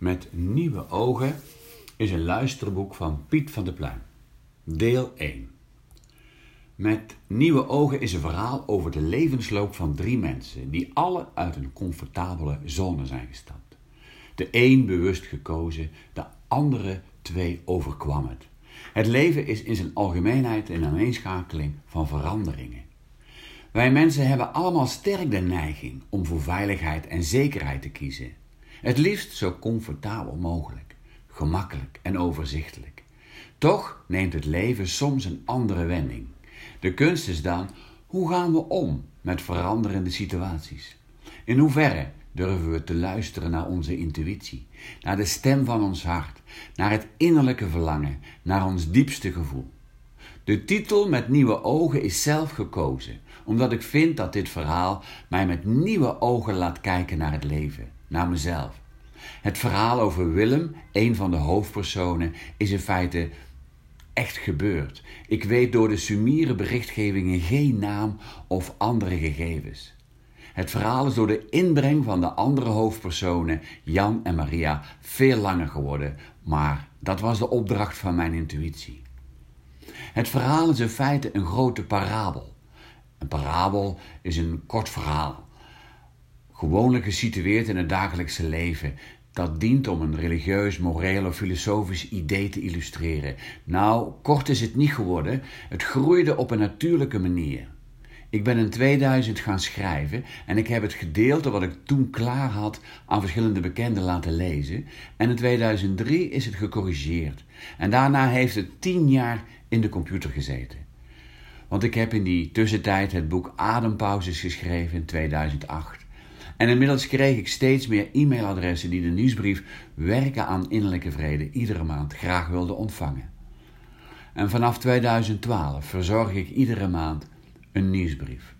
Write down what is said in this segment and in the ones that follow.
Met nieuwe ogen is een luisterboek van Piet van der Pluim. Deel 1. Met nieuwe ogen is een verhaal over de levensloop van drie mensen die alle uit een comfortabele zone zijn gestapt. De een bewust gekozen, de andere twee overkwam het. Het leven is in zijn algemeenheid een aaneenschakeling van veranderingen. Wij mensen hebben allemaal sterk de neiging om voor veiligheid en zekerheid te kiezen. Het liefst zo comfortabel mogelijk, gemakkelijk en overzichtelijk. Toch neemt het leven soms een andere wending. De kunst is dan, hoe gaan we om met veranderende situaties? In hoeverre durven we te luisteren naar onze intuïtie, naar de stem van ons hart, naar het innerlijke verlangen, naar ons diepste gevoel? De titel met nieuwe ogen is zelf gekozen, omdat ik vind dat dit verhaal mij met nieuwe ogen laat kijken naar het leven, naar mezelf. Het verhaal over Willem, een van de hoofdpersonen, is in feite echt gebeurd. Ik weet door de Sumiere berichtgevingen geen naam of andere gegevens. Het verhaal is door de inbreng van de andere hoofdpersonen, Jan en Maria, veel langer geworden, maar dat was de opdracht van mijn intuïtie. Het verhaal is in feite een grote parabel. Een parabel is een kort verhaal, gewoonlijk gesitueerd in het dagelijkse leven, dat dient om een religieus, moreel of filosofisch idee te illustreren. Nou, kort is het niet geworden, het groeide op een natuurlijke manier. Ik ben in 2000 gaan schrijven en ik heb het gedeelte wat ik toen klaar had aan verschillende bekenden laten lezen. En in 2003 is het gecorrigeerd. En daarna heeft het tien jaar in de computer gezeten. Want ik heb in die tussentijd het boek Adempauzes geschreven in 2008. En inmiddels kreeg ik steeds meer e-mailadressen die de nieuwsbrief Werken aan Innerlijke Vrede iedere maand graag wilden ontvangen. En vanaf 2012 verzorg ik iedere maand een nieuwsbrief.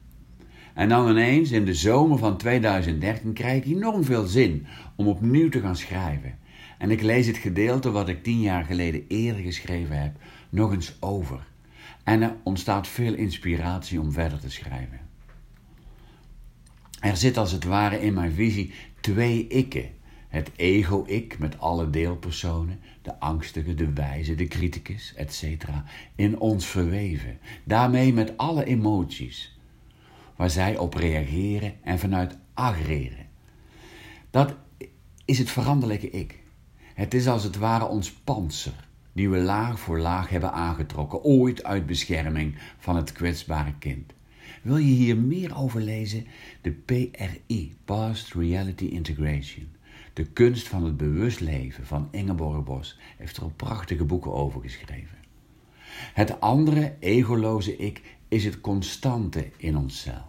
En dan ineens in de zomer van 2013 krijg ik enorm veel zin om opnieuw te gaan schrijven. En ik lees het gedeelte wat ik tien jaar geleden eerder geschreven heb nog eens over. En er ontstaat veel inspiratie om verder te schrijven. Er zit als het ware in mijn visie twee ikken. Het ego-ik met alle deelpersonen, de angstige, de wijze, de criticus, etc. in ons verweven. Daarmee met alle emoties waar zij op reageren en vanuit agreren. Dat is het veranderlijke ik. Het is als het ware ons panzer, die we laag voor laag hebben aangetrokken, ooit uit bescherming van het kwetsbare kind. Wil je hier meer over lezen? De PRI, Past Reality Integration. De kunst van het bewust leven van Ingeborg Bos heeft er ook prachtige boeken over geschreven. Het andere, egoloze ik, is het constante in onszelf.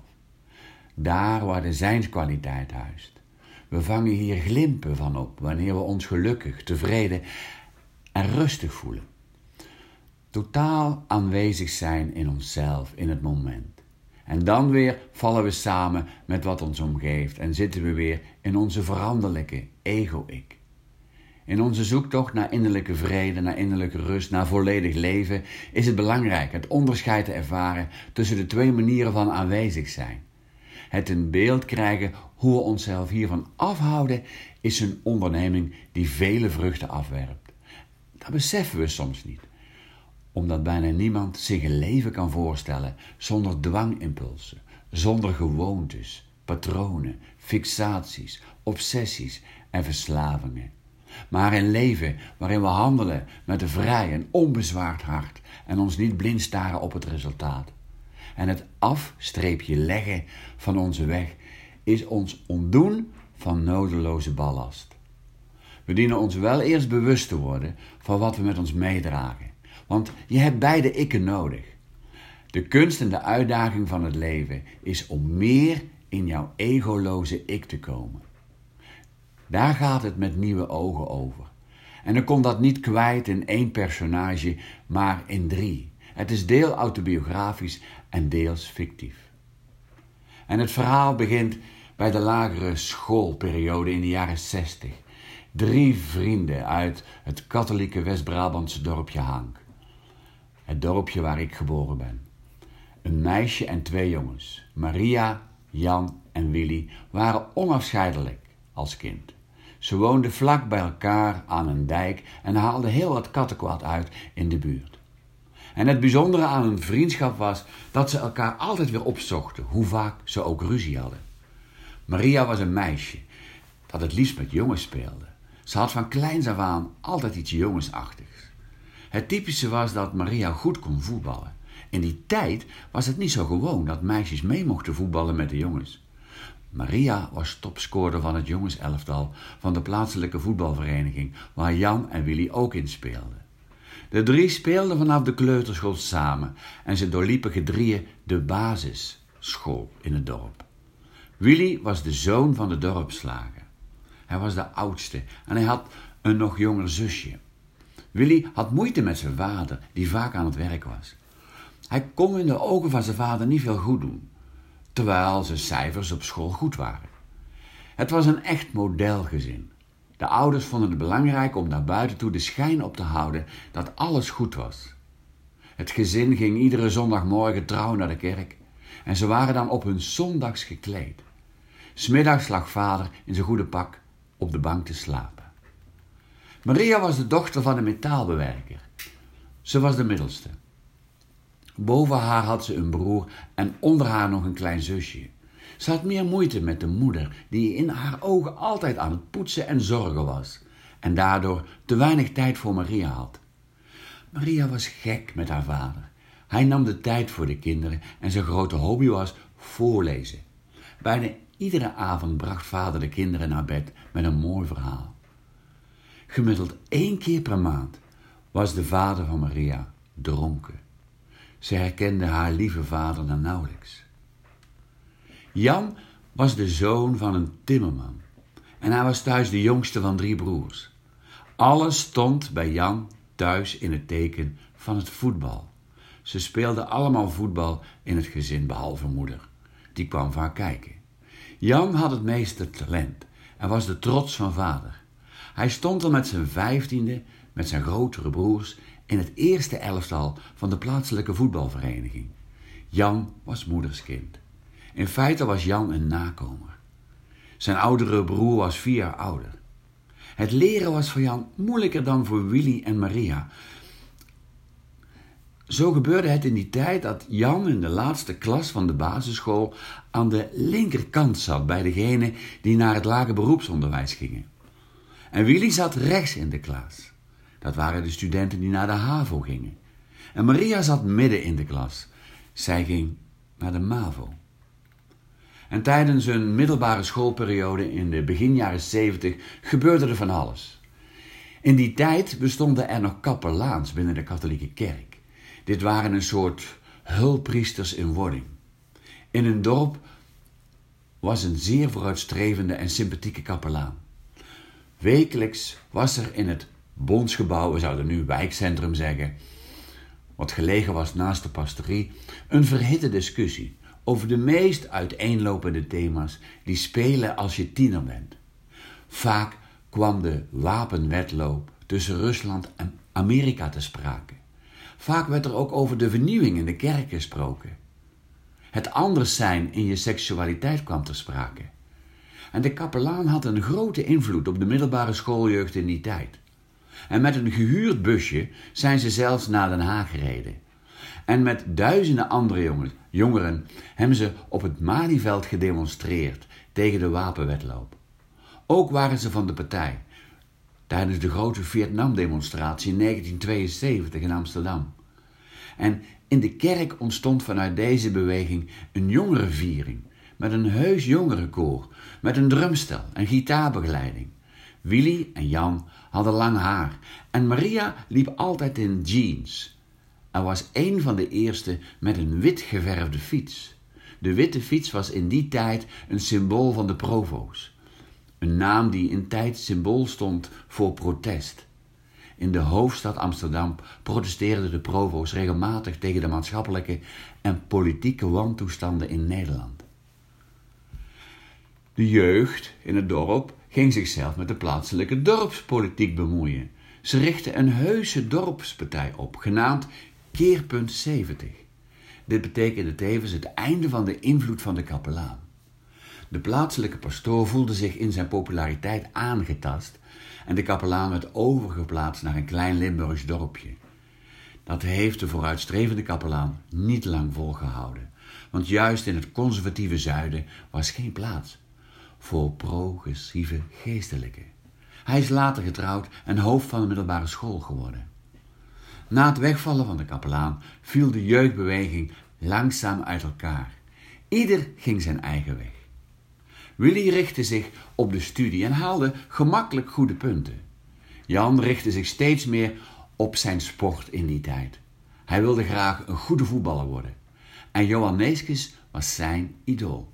Daar waar de zijnskwaliteit huist. We vangen hier glimpen van op wanneer we ons gelukkig, tevreden en rustig voelen. Totaal aanwezig zijn in onszelf, in het moment. En dan weer vallen we samen met wat ons omgeeft en zitten we weer in onze veranderlijke ego-ik. In onze zoektocht naar innerlijke vrede, naar innerlijke rust, naar volledig leven is het belangrijk het onderscheid te ervaren tussen de twee manieren van aanwezig zijn. Het in beeld krijgen hoe we onszelf hiervan afhouden is een onderneming die vele vruchten afwerpt. Dat beseffen we soms niet omdat bijna niemand zich een leven kan voorstellen zonder dwangimpulsen, zonder gewoontes, patronen, fixaties, obsessies en verslavingen. Maar een leven waarin we handelen met een vrij en onbezwaard hart en ons niet blind staren op het resultaat. En het afstreepje leggen van onze weg is ons ontdoen van nodeloze ballast. We dienen ons wel eerst bewust te worden van wat we met ons meedragen want je hebt beide ikken nodig. De kunst en de uitdaging van het leven is om meer in jouw egoloze ik te komen. Daar gaat het met nieuwe ogen over. En dan komt dat niet kwijt in één personage, maar in drie. Het is deel autobiografisch en deels fictief. En het verhaal begint bij de lagere schoolperiode in de jaren 60. Drie vrienden uit het katholieke West-Brabantse dorpje Hank het dorpje waar ik geboren ben. Een meisje en twee jongens, Maria, Jan en Willy, waren onafscheidelijk als kind. Ze woonden vlak bij elkaar aan een dijk en haalden heel wat kattenkwaad uit in de buurt. En het bijzondere aan hun vriendschap was dat ze elkaar altijd weer opzochten, hoe vaak ze ook ruzie hadden. Maria was een meisje dat het liefst met jongens speelde. Ze had van kleins af aan altijd iets jongensachtigs. Het typische was dat Maria goed kon voetballen. In die tijd was het niet zo gewoon dat meisjes mee mochten voetballen met de jongens. Maria was topscorer van het jongenselftal van de plaatselijke voetbalvereniging, waar Jan en Willy ook in speelden. De drie speelden vanaf de kleuterschool samen en ze doorliepen gedrieën de basisschool in het dorp. Willy was de zoon van de dorpslager. Hij was de oudste en hij had een nog jonger zusje. Willy had moeite met zijn vader, die vaak aan het werk was. Hij kon in de ogen van zijn vader niet veel goed doen, terwijl zijn cijfers op school goed waren. Het was een echt modelgezin. De ouders vonden het belangrijk om naar buiten toe de schijn op te houden dat alles goed was. Het gezin ging iedere zondagmorgen trouw naar de kerk en ze waren dan op hun zondags gekleed. Smiddags lag vader in zijn goede pak op de bank te slapen. Maria was de dochter van een metaalbewerker. Ze was de middelste. Boven haar had ze een broer en onder haar nog een klein zusje. Ze had meer moeite met de moeder, die in haar ogen altijd aan het poetsen en zorgen was, en daardoor te weinig tijd voor Maria had. Maria was gek met haar vader. Hij nam de tijd voor de kinderen en zijn grote hobby was voorlezen. Bijna iedere avond bracht vader de kinderen naar bed met een mooi verhaal. Gemiddeld één keer per maand was de vader van Maria dronken. Ze herkende haar lieve vader dan nauwelijks. Jan was de zoon van een timmerman en hij was thuis de jongste van drie broers. Alles stond bij Jan thuis in het teken van het voetbal. Ze speelden allemaal voetbal in het gezin, behalve moeder. Die kwam vaak kijken. Jan had het meeste talent en was de trots van vader. Hij stond al met zijn vijftiende, met zijn grotere broers, in het eerste elftal van de plaatselijke voetbalvereniging. Jan was moeders kind. In feite was Jan een nakomer. Zijn oudere broer was vier jaar ouder. Het leren was voor Jan moeilijker dan voor Willy en Maria. Zo gebeurde het in die tijd dat Jan in de laatste klas van de basisschool aan de linkerkant zat bij degenen die naar het lage beroepsonderwijs gingen. En Willy zat rechts in de klas. Dat waren de studenten die naar de HAVO gingen. En Maria zat midden in de klas. Zij ging naar de MAVO. En tijdens een middelbare schoolperiode in de begin jaren 70 gebeurde er van alles. In die tijd bestonden er nog kapelaans binnen de katholieke kerk. Dit waren een soort hulpriesters in wording. In een dorp was een zeer vooruitstrevende en sympathieke kapelaan. Wekelijks was er in het bondsgebouw, we zouden nu wijkcentrum zeggen, wat gelegen was naast de pastorie, een verhitte discussie over de meest uiteenlopende thema's die spelen als je tiener bent. Vaak kwam de wapenwetloop tussen Rusland en Amerika te sprake. Vaak werd er ook over de vernieuwing in de kerk gesproken. Het anders zijn in je seksualiteit kwam ter sprake. En de kapelaan had een grote invloed op de middelbare schooljeugd in die tijd. En met een gehuurd busje zijn ze zelfs naar Den Haag gereden. En met duizenden andere jongeren hebben ze op het Malieveld gedemonstreerd tegen de wapenwetloop. Ook waren ze van de partij tijdens de grote Vietnam-demonstratie in 1972 in Amsterdam. En in de kerk ontstond vanuit deze beweging een jongerenviering met een heus jongerenkoor, met een drumstel en gitaarbegeleiding. Willy en Jan hadden lang haar en Maria liep altijd in jeans. Er was een van de eerste met een wit geverfde fiets. De witte fiets was in die tijd een symbool van de provo's. Een naam die in tijd symbool stond voor protest. In de hoofdstad Amsterdam protesteerden de provo's regelmatig tegen de maatschappelijke en politieke wantoestanden in Nederland. De jeugd in het dorp ging zichzelf met de plaatselijke dorpspolitiek bemoeien. Ze richtten een heuse dorpspartij op, genaamd Keerpunt 70. Dit betekende tevens het einde van de invloed van de kapelaan. De plaatselijke pastoor voelde zich in zijn populariteit aangetast en de kapelaan werd overgeplaatst naar een klein Limburgs dorpje. Dat heeft de vooruitstrevende kapelaan niet lang volgehouden, want juist in het conservatieve zuiden was geen plaats voor progressieve geestelijke. Hij is later getrouwd en hoofd van de middelbare school geworden. Na het wegvallen van de kapelaan viel de jeugdbeweging langzaam uit elkaar. Ieder ging zijn eigen weg. Willy richtte zich op de studie en haalde gemakkelijk goede punten. Jan richtte zich steeds meer op zijn sport in die tijd. Hij wilde graag een goede voetballer worden. En Johan Neeskens was zijn idool.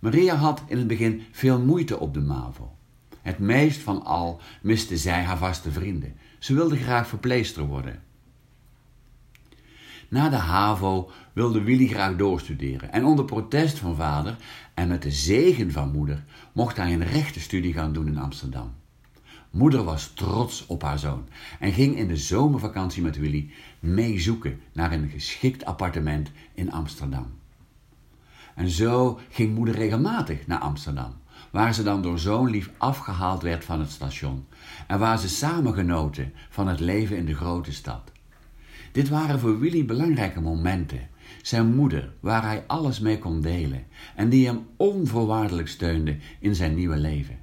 Maria had in het begin veel moeite op de MAVO. Het meest van al miste zij haar vaste vrienden. Ze wilde graag verpleester worden. Na de HAVO wilde Willy graag doorstuderen en onder protest van vader en met de zegen van moeder mocht hij een rechtenstudie gaan doen in Amsterdam. Moeder was trots op haar zoon en ging in de zomervakantie met Willy meezoeken naar een geschikt appartement in Amsterdam. En zo ging moeder regelmatig naar Amsterdam, waar ze dan door zoon lief afgehaald werd van het station en waar ze samen genoten van het leven in de grote stad. Dit waren voor Willy belangrijke momenten. Zijn moeder, waar hij alles mee kon delen en die hem onvoorwaardelijk steunde in zijn nieuwe leven.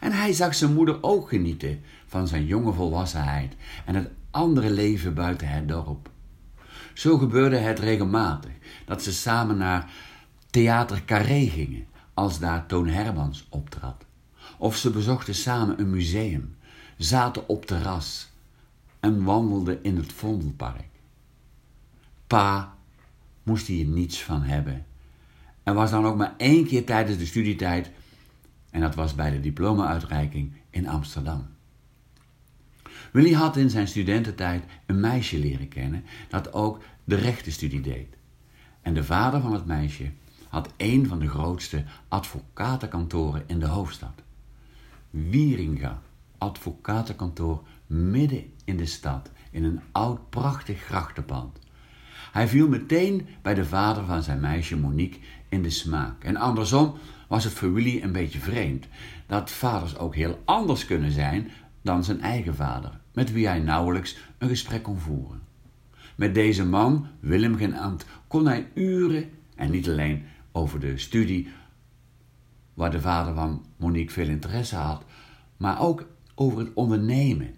En hij zag zijn moeder ook genieten van zijn jonge volwassenheid en het andere leven buiten het dorp. Zo gebeurde het regelmatig dat ze samen naar Theater Carré gingen, als daar Toon Hermans optrad. Of ze bezochten samen een museum, zaten op terras en wandelden in het Vondelpark. Pa moest hier niets van hebben. En was dan ook maar één keer tijdens de studietijd, en dat was bij de diploma-uitreiking in Amsterdam. Willy had in zijn studententijd een meisje leren kennen dat ook de rechtenstudie deed. En de vader van het meisje had een van de grootste advocatenkantoren in de hoofdstad. Wieringa, advocatenkantoor midden in de stad, in een oud prachtig grachtenpand. Hij viel meteen bij de vader van zijn meisje Monique in de smaak. En andersom was het voor Willy een beetje vreemd dat vaders ook heel anders kunnen zijn dan zijn eigen vader, met wie hij nauwelijks een gesprek kon voeren. Met deze man, Willem genaamd, kon hij uren, en niet alleen over de studie waar de vader van Monique veel interesse had, maar ook over het ondernemen,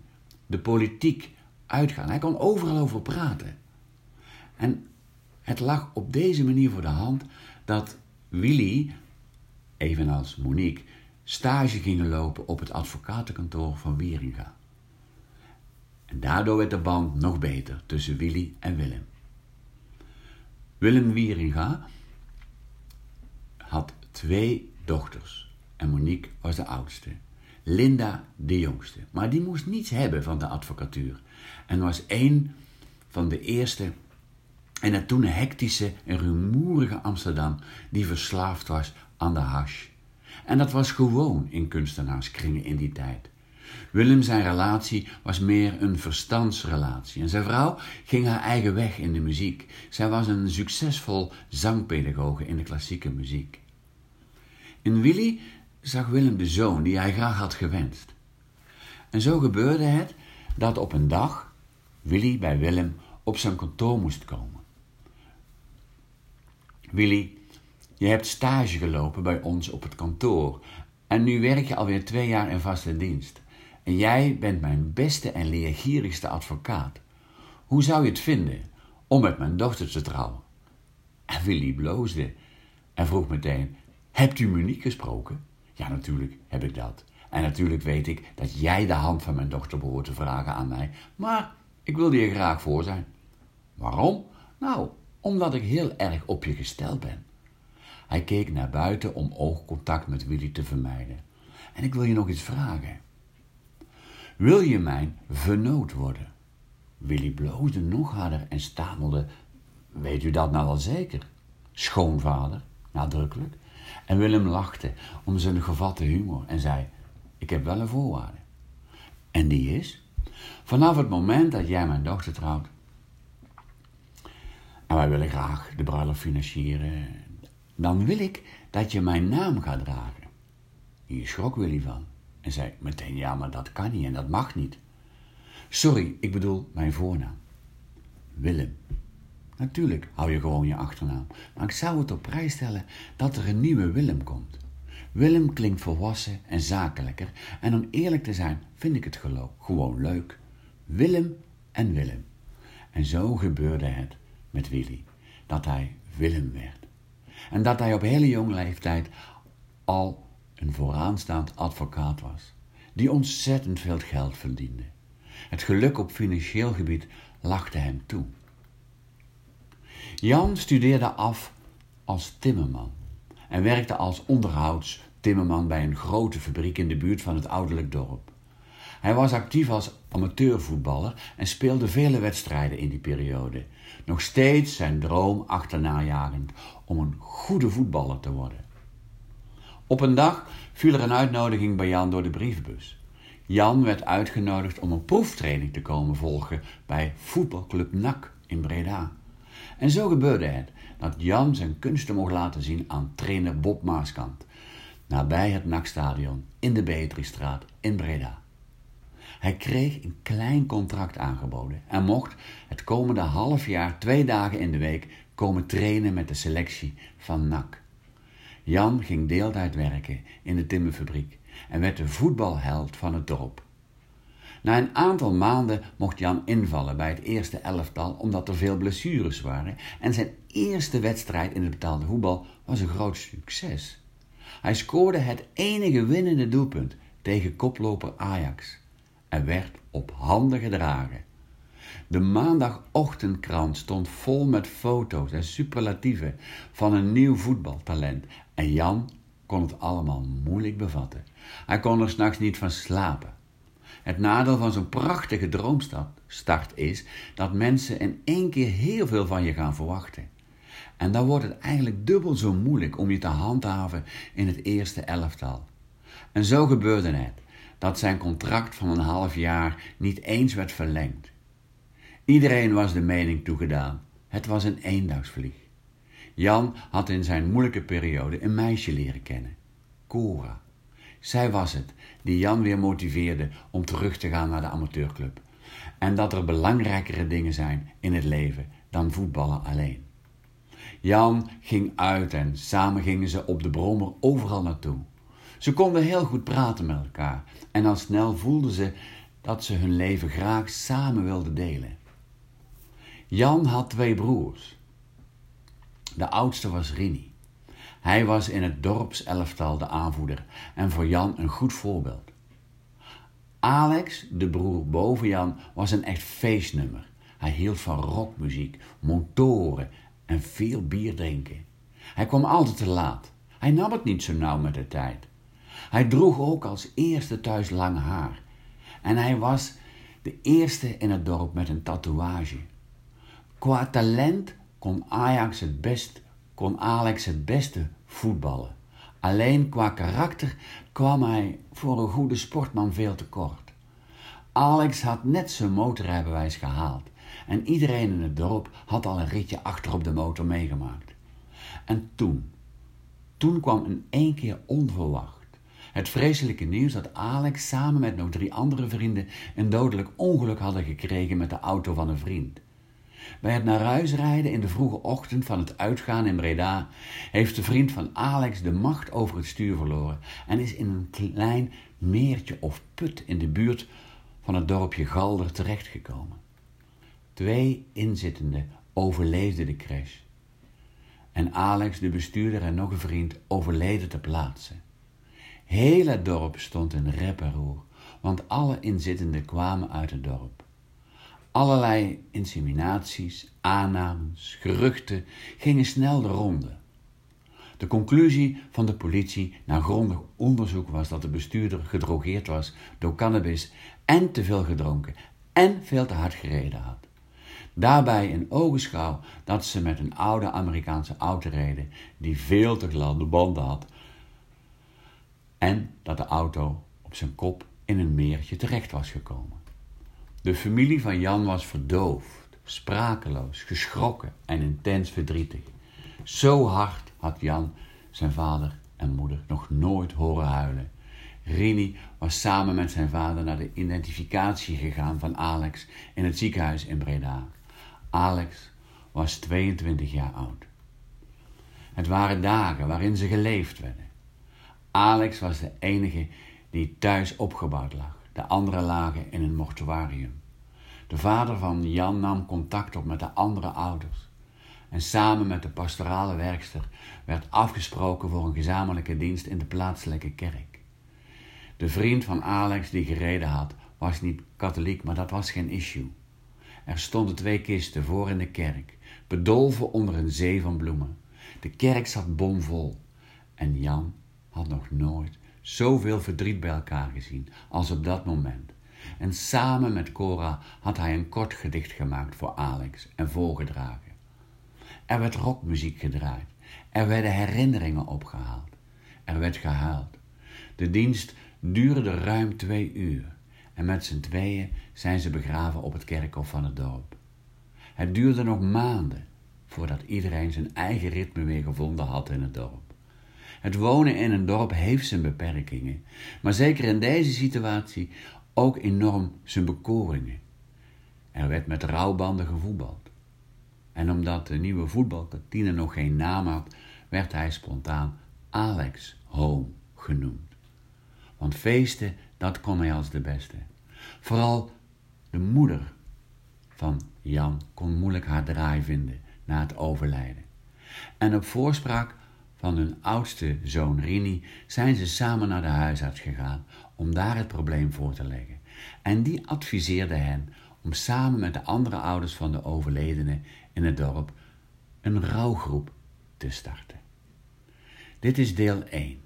de politiek, uitgaan. Hij kon overal over praten. En het lag op deze manier voor de hand dat Willy, evenals Monique, stage gingen lopen op het advocatenkantoor van Wieringa. En daardoor werd de band nog beter tussen Willy en Willem. Willem Wieringa twee dochters en Monique was de oudste. Linda de jongste. Maar die moest niets hebben van de advocatuur. En was een van de eerste in het toen hectische en rumoerige Amsterdam die verslaafd was aan de hash. En dat was gewoon in kunstenaarskringen in die tijd. Willem zijn relatie was meer een verstandsrelatie en zijn vrouw ging haar eigen weg in de muziek. Zij was een succesvol zangpedagoge in de klassieke muziek. In Willy zag Willem de zoon die hij graag had gewenst. En zo gebeurde het dat op een dag Willy bij Willem op zijn kantoor moest komen. Willy, je hebt stage gelopen bij ons op het kantoor en nu werk je alweer twee jaar in vaste dienst. En jij bent mijn beste en leergierigste advocaat. Hoe zou je het vinden om met mijn dochter te trouwen? En Willy bloosde en vroeg meteen: Hebt u Monique gesproken? Ja, natuurlijk heb ik dat. En natuurlijk weet ik dat jij de hand van mijn dochter behoort te vragen aan mij. Maar ik wil je graag voor zijn. Waarom? Nou, omdat ik heel erg op je gesteld ben. Hij keek naar buiten om oogcontact met Willy te vermijden. En ik wil je nog iets vragen. Wil je mijn vernoot worden? Willy bloosde nog harder en stamelde: Weet u dat nou wel zeker? Schoonvader, nadrukkelijk. En Willem lachte om zijn gevatte humor en zei: Ik heb wel een voorwaarde. En die is: Vanaf het moment dat jij mijn dochter trouwt. En wij willen graag de bruiloft financieren. dan wil ik dat je mijn naam gaat dragen. Hier schrok Willy van en zei meteen: Ja, maar dat kan niet en dat mag niet. Sorry, ik bedoel mijn voornaam. Willem. Natuurlijk hou je gewoon je achternaam, maar ik zou het op prijs stellen dat er een nieuwe Willem komt. Willem klinkt volwassen en zakelijker en om eerlijk te zijn vind ik het geloof gewoon leuk. Willem en Willem. En zo gebeurde het met Willy, dat hij Willem werd. En dat hij op hele jonge leeftijd al een vooraanstaand advocaat was, die ontzettend veel geld verdiende. Het geluk op financieel gebied lachte hem toe. Jan studeerde af als timmerman en werkte als onderhoudstimmerman bij een grote fabriek in de buurt van het ouderlijk dorp. Hij was actief als amateurvoetballer en speelde vele wedstrijden in die periode. Nog steeds zijn droom achterna jagend om een goede voetballer te worden. Op een dag viel er een uitnodiging bij Jan door de brievenbus. Jan werd uitgenodigd om een proeftraining te komen volgen bij voetbalclub NAC in Breda. En zo gebeurde het dat Jan zijn kunsten mocht laten zien aan trainer Bob Maaskant, nabij het NAC-stadion in de Beatrixstraat in Breda. Hij kreeg een klein contract aangeboden en mocht het komende half jaar twee dagen in de week komen trainen met de selectie van NAC. Jan ging deeltijd werken in de timmerfabriek en werd de voetbalheld van het dorp. Na een aantal maanden mocht Jan invallen bij het eerste elftal omdat er veel blessures waren en zijn eerste wedstrijd in het betaalde voetbal was een groot succes. Hij scoorde het enige winnende doelpunt tegen koploper Ajax en werd op handen gedragen. De maandagochtendkrant stond vol met foto's en superlatieven van een nieuw voetbaltalent en Jan kon het allemaal moeilijk bevatten. Hij kon er s'nachts niet van slapen. Het nadeel van zo'n prachtige droomstart is dat mensen in één keer heel veel van je gaan verwachten. En dan wordt het eigenlijk dubbel zo moeilijk om je te handhaven in het eerste elftal. En zo gebeurde het dat zijn contract van een half jaar niet eens werd verlengd. Iedereen was de mening toegedaan. Het was een eendagsvlieg. Jan had in zijn moeilijke periode een meisje leren kennen, Cora. Zij was het die Jan weer motiveerde om terug te gaan naar de amateurclub. En dat er belangrijkere dingen zijn in het leven dan voetballen alleen. Jan ging uit en samen gingen ze op de brommer overal naartoe. Ze konden heel goed praten met elkaar en al snel voelden ze dat ze hun leven graag samen wilden delen. Jan had twee broers. De oudste was Rini. Hij was in het dorpselftal de aanvoerder en voor Jan een goed voorbeeld. Alex, de broer boven Jan, was een echt feestnummer. Hij hield van rockmuziek, motoren en veel bier drinken. Hij kwam altijd te laat. Hij nam het niet zo nauw met de tijd. Hij droeg ook als eerste thuis lang haar. En hij was de eerste in het dorp met een tatoeage. Qua talent kon, Ajax het best, kon Alex het beste voetballen. Alleen qua karakter kwam hij voor een goede sportman veel te kort. Alex had net zijn motorrijbewijs gehaald en iedereen in het dorp had al een ritje achter op de motor meegemaakt. En toen, toen kwam in één keer onverwacht het vreselijke nieuws dat Alex samen met nog drie andere vrienden een dodelijk ongeluk hadden gekregen met de auto van een vriend. Bij het naar huis rijden in de vroege ochtend van het uitgaan in Breda heeft de vriend van Alex de macht over het stuur verloren en is in een klein meertje of put in de buurt van het dorpje Galder terechtgekomen. Twee inzittenden overleefden de crash. En Alex, de bestuurder en nog een vriend overleden ter plaatse. Heel het dorp stond in rep en roer, want alle inzittenden kwamen uit het dorp. Allerlei inseminaties, aannames, geruchten gingen snel de ronde. De conclusie van de politie na grondig onderzoek was dat de bestuurder gedrogeerd was door cannabis en te veel gedronken en veel te hard gereden had. Daarbij in ogenschouw dat ze met een oude Amerikaanse auto reden die veel te gladde banden had en dat de auto op zijn kop in een meertje terecht was gekomen. De familie van Jan was verdoofd, sprakeloos, geschrokken en intens verdrietig. Zo hard had Jan zijn vader en moeder nog nooit horen huilen. Rini was samen met zijn vader naar de identificatie gegaan van Alex in het ziekenhuis in Breda. Alex was 22 jaar oud. Het waren dagen waarin ze geleefd werden. Alex was de enige die thuis opgebouwd lag. De anderen lagen in een mortuarium. De vader van Jan nam contact op met de andere ouders. En samen met de pastorale werkster werd afgesproken voor een gezamenlijke dienst in de plaatselijke kerk. De vriend van Alex die gereden had, was niet katholiek, maar dat was geen issue. Er stonden twee kisten voor in de kerk, bedolven onder een zee van bloemen. De kerk zat bomvol en Jan had nog nooit zoveel verdriet bij elkaar gezien als op dat moment. En samen met Cora had hij een kort gedicht gemaakt voor Alex en voorgedragen. Er werd rockmuziek gedraaid. Er werden herinneringen opgehaald. Er werd gehuild. De dienst duurde ruim twee uur. En met z'n tweeën zijn ze begraven op het kerkhof van het dorp. Het duurde nog maanden voordat iedereen zijn eigen ritme weer gevonden had in het dorp. Het wonen in een dorp heeft zijn beperkingen, maar zeker in deze situatie ook enorm zijn bekoringen. Er werd met rouwbanden gevoetbald. En omdat de nieuwe voetbalkantine nog geen naam had, werd hij spontaan Alex Home genoemd. Want feesten, dat kon hij als de beste. Vooral de moeder van Jan kon moeilijk haar draai vinden na het overlijden. En op voorspraak van hun oudste zoon Rini zijn ze samen naar de huisarts gegaan om daar het probleem voor te leggen. En die adviseerde hen om samen met de andere ouders van de overledene in het dorp een rouwgroep te starten. Dit is deel 1.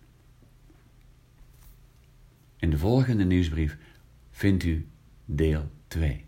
In de volgende nieuwsbrief vindt u deel 2.